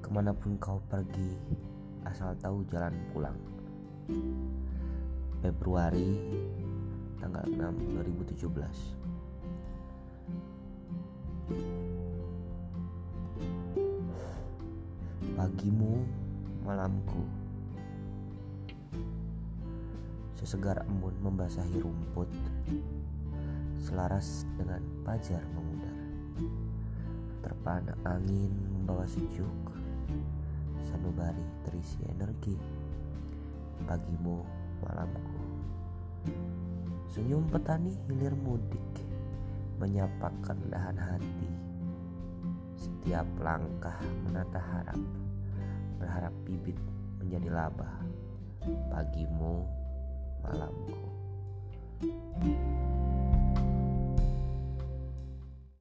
Ke mana pun kau pergi, asal tahu jalan pulang. Februari tanggal 6 2017 Pagimu, malamku. Sesegar embun membasahi rumput Selaras dengan pajar memudar Terpana angin membawa sejuk Sanubari terisi energi Pagimu, malamku. Senyum petani hilir mudik Menyapakan dahan hati. Setiap langkah menata harap Berharap bibit menjadi laba Pagimu